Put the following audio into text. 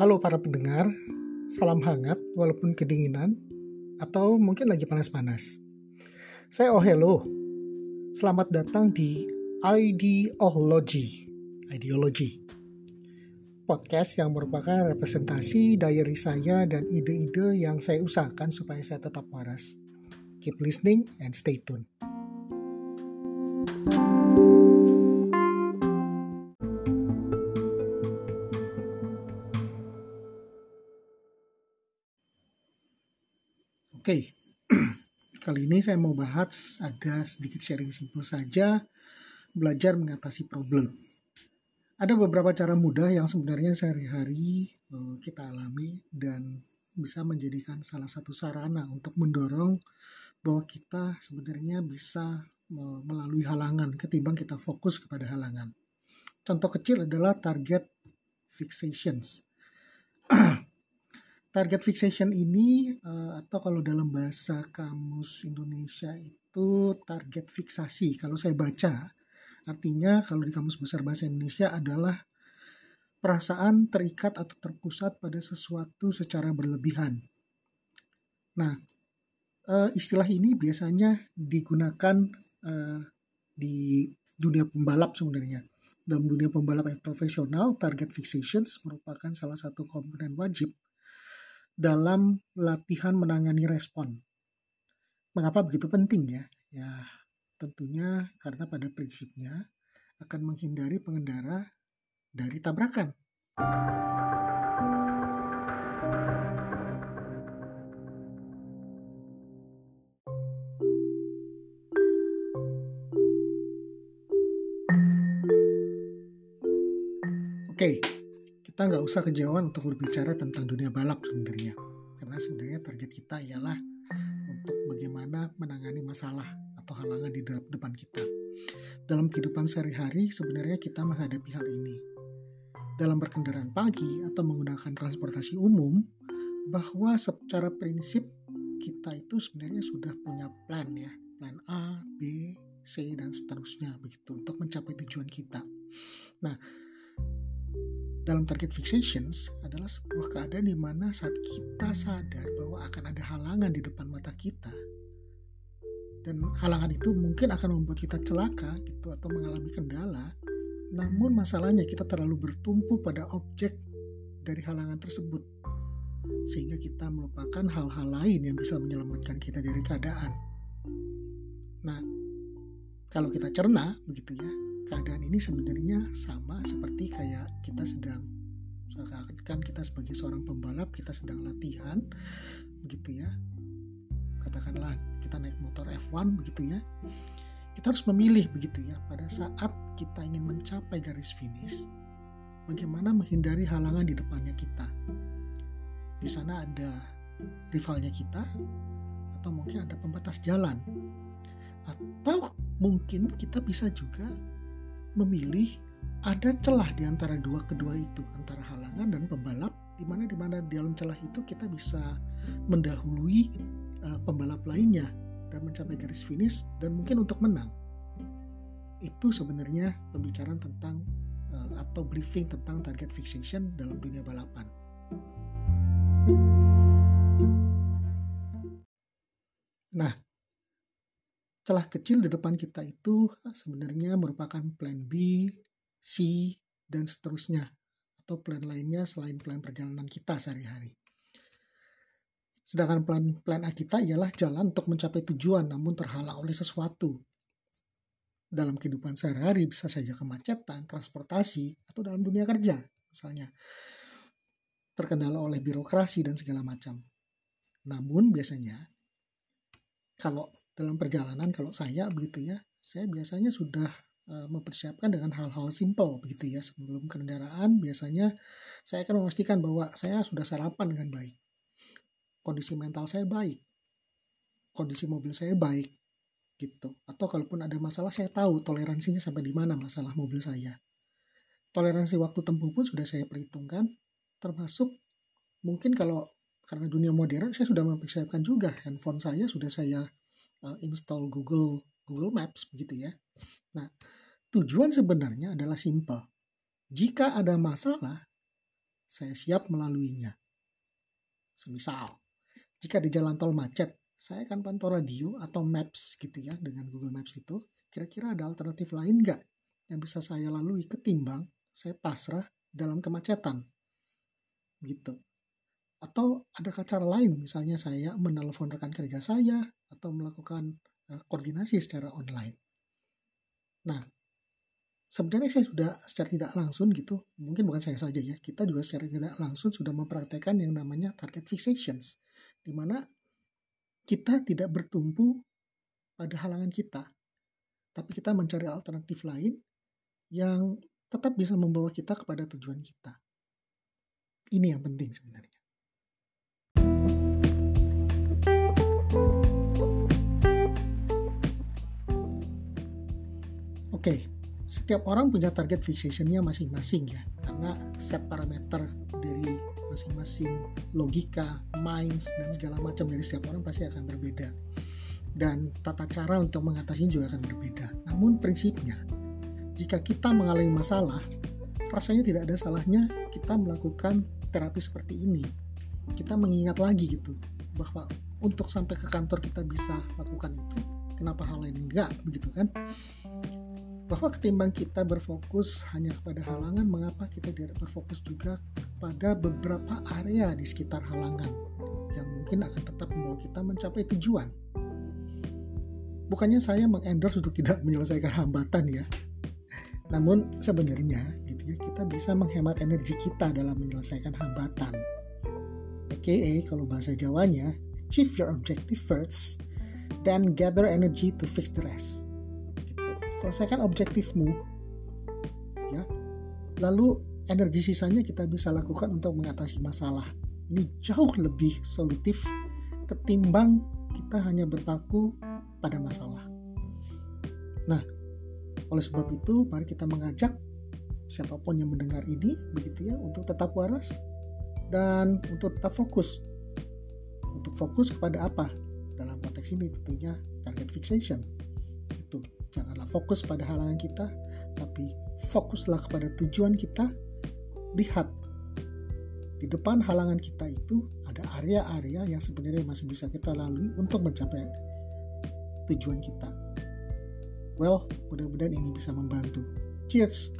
Halo para pendengar, salam hangat walaupun kedinginan atau mungkin lagi panas-panas. Saya Oh Hello, selamat datang di Ideology, Ideology, podcast yang merupakan representasi diary saya dan ide-ide yang saya usahakan supaya saya tetap waras. Keep listening and stay tuned. Ini saya mau bahas ada sedikit sharing simple saja belajar mengatasi problem. Ada beberapa cara mudah yang sebenarnya sehari-hari eh, kita alami dan bisa menjadikan salah satu sarana untuk mendorong bahwa kita sebenarnya bisa melalui halangan ketimbang kita fokus kepada halangan. Contoh kecil adalah target fixations. target fixation ini uh, atau kalau dalam bahasa kamus Indonesia itu target fiksasi. Kalau saya baca artinya kalau di kamus besar bahasa Indonesia adalah perasaan terikat atau terpusat pada sesuatu secara berlebihan. Nah, uh, istilah ini biasanya digunakan uh, di dunia pembalap sebenarnya. Dalam dunia pembalap yang profesional, target fixations merupakan salah satu komponen wajib dalam latihan menangani respon. Mengapa begitu penting ya? Ya, tentunya karena pada prinsipnya akan menghindari pengendara dari tabrakan. Oke, okay kita nggak usah kejauhan untuk berbicara tentang dunia balap sebenarnya. Karena sebenarnya target kita ialah untuk bagaimana menangani masalah atau halangan di depan kita. Dalam kehidupan sehari-hari sebenarnya kita menghadapi hal ini. Dalam berkendaraan pagi atau menggunakan transportasi umum, bahwa secara prinsip kita itu sebenarnya sudah punya plan ya, plan A, B, C dan seterusnya begitu untuk mencapai tujuan kita. Nah, dalam target fixations adalah sebuah keadaan di mana saat kita sadar bahwa akan ada halangan di depan mata kita dan halangan itu mungkin akan membuat kita celaka gitu atau mengalami kendala. Namun masalahnya kita terlalu bertumpu pada objek dari halangan tersebut sehingga kita melupakan hal-hal lain yang bisa menyelamatkan kita dari keadaan. Nah kalau kita cerna begitu ya keadaan ini sebenarnya sama seperti kayak kita sedang kan kita sebagai seorang pembalap kita sedang latihan begitu ya. Katakanlah kita naik motor F1 begitu ya. Kita harus memilih begitu ya. Pada saat kita ingin mencapai garis finish bagaimana menghindari halangan di depannya kita? Di sana ada rivalnya kita atau mungkin ada pembatas jalan. Atau mungkin kita bisa juga memilih ada celah di antara dua kedua itu antara halangan dan pembalap di mana di mana dalam celah itu kita bisa mendahului uh, pembalap lainnya dan mencapai garis finish dan mungkin untuk menang itu sebenarnya pembicaraan tentang uh, atau briefing tentang target fixation dalam dunia balapan. Nah, celah kecil di depan kita itu sebenarnya merupakan plan B, C, dan seterusnya. Atau plan lainnya selain plan perjalanan kita sehari-hari. Sedangkan plan, plan A kita ialah jalan untuk mencapai tujuan namun terhalang oleh sesuatu. Dalam kehidupan sehari-hari bisa saja kemacetan, transportasi, atau dalam dunia kerja misalnya. Terkendala oleh birokrasi dan segala macam. Namun biasanya kalau dalam perjalanan kalau saya begitu ya saya biasanya sudah uh, mempersiapkan dengan hal-hal simple begitu ya. Sebelum kendaraan biasanya saya akan memastikan bahwa saya sudah sarapan dengan baik. Kondisi mental saya baik. Kondisi mobil saya baik gitu. Atau kalaupun ada masalah saya tahu toleransinya sampai di mana masalah mobil saya. Toleransi waktu tempuh pun sudah saya perhitungkan termasuk mungkin kalau karena dunia modern saya sudah mempersiapkan juga handphone saya sudah saya uh, install Google Google Maps begitu ya. Nah, tujuan sebenarnya adalah simple. Jika ada masalah, saya siap melaluinya. Semisal, jika di jalan tol macet, saya akan pantau radio atau maps gitu ya dengan Google Maps itu. Kira-kira ada alternatif lain nggak yang bisa saya lalui ketimbang saya pasrah dalam kemacetan? Gitu. Atau ada cara lain, misalnya saya menelpon rekan kerja saya atau melakukan uh, koordinasi secara online. Nah, sebenarnya saya sudah secara tidak langsung gitu, mungkin bukan saya saja ya, kita juga secara tidak langsung sudah mempraktekkan yang namanya target fixations, di mana kita tidak bertumpu pada halangan kita, tapi kita mencari alternatif lain yang tetap bisa membawa kita kepada tujuan kita. Ini yang penting sebenarnya. Oke, okay, setiap orang punya target fixationnya masing-masing ya, karena set parameter dari masing-masing logika, minds, dan segala macam dari setiap orang pasti akan berbeda. Dan tata cara untuk mengatasinya juga akan berbeda. Namun prinsipnya, jika kita mengalami masalah, rasanya tidak ada salahnya kita melakukan terapi seperti ini. Kita mengingat lagi gitu, bahwa untuk sampai ke kantor kita bisa lakukan itu, kenapa hal lain enggak, begitu kan? Bahwa ketimbang kita berfokus hanya kepada halangan, mengapa kita tidak berfokus juga kepada beberapa area di sekitar halangan yang mungkin akan tetap membawa kita mencapai tujuan. Bukannya saya mengendorse untuk tidak menyelesaikan hambatan ya. Namun sebenarnya gitu ya, kita bisa menghemat energi kita dalam menyelesaikan hambatan. AKA kalau bahasa Jawanya, achieve your objective first, then gather energy to fix the rest selesaikan objektifmu ya. Lalu energi sisanya kita bisa lakukan untuk mengatasi masalah. Ini jauh lebih solutif ketimbang kita hanya berpaku pada masalah. Nah oleh sebab itu mari kita mengajak siapa pun yang mendengar ini begitu ya untuk tetap waras dan untuk tetap fokus. Untuk fokus kepada apa? Dalam konteks ini tentunya target fixation janganlah fokus pada halangan kita tapi fokuslah kepada tujuan kita. Lihat di depan halangan kita itu ada area-area yang sebenarnya masih bisa kita lalui untuk mencapai tujuan kita. Well mudah-mudahan ini bisa membantu. Cheers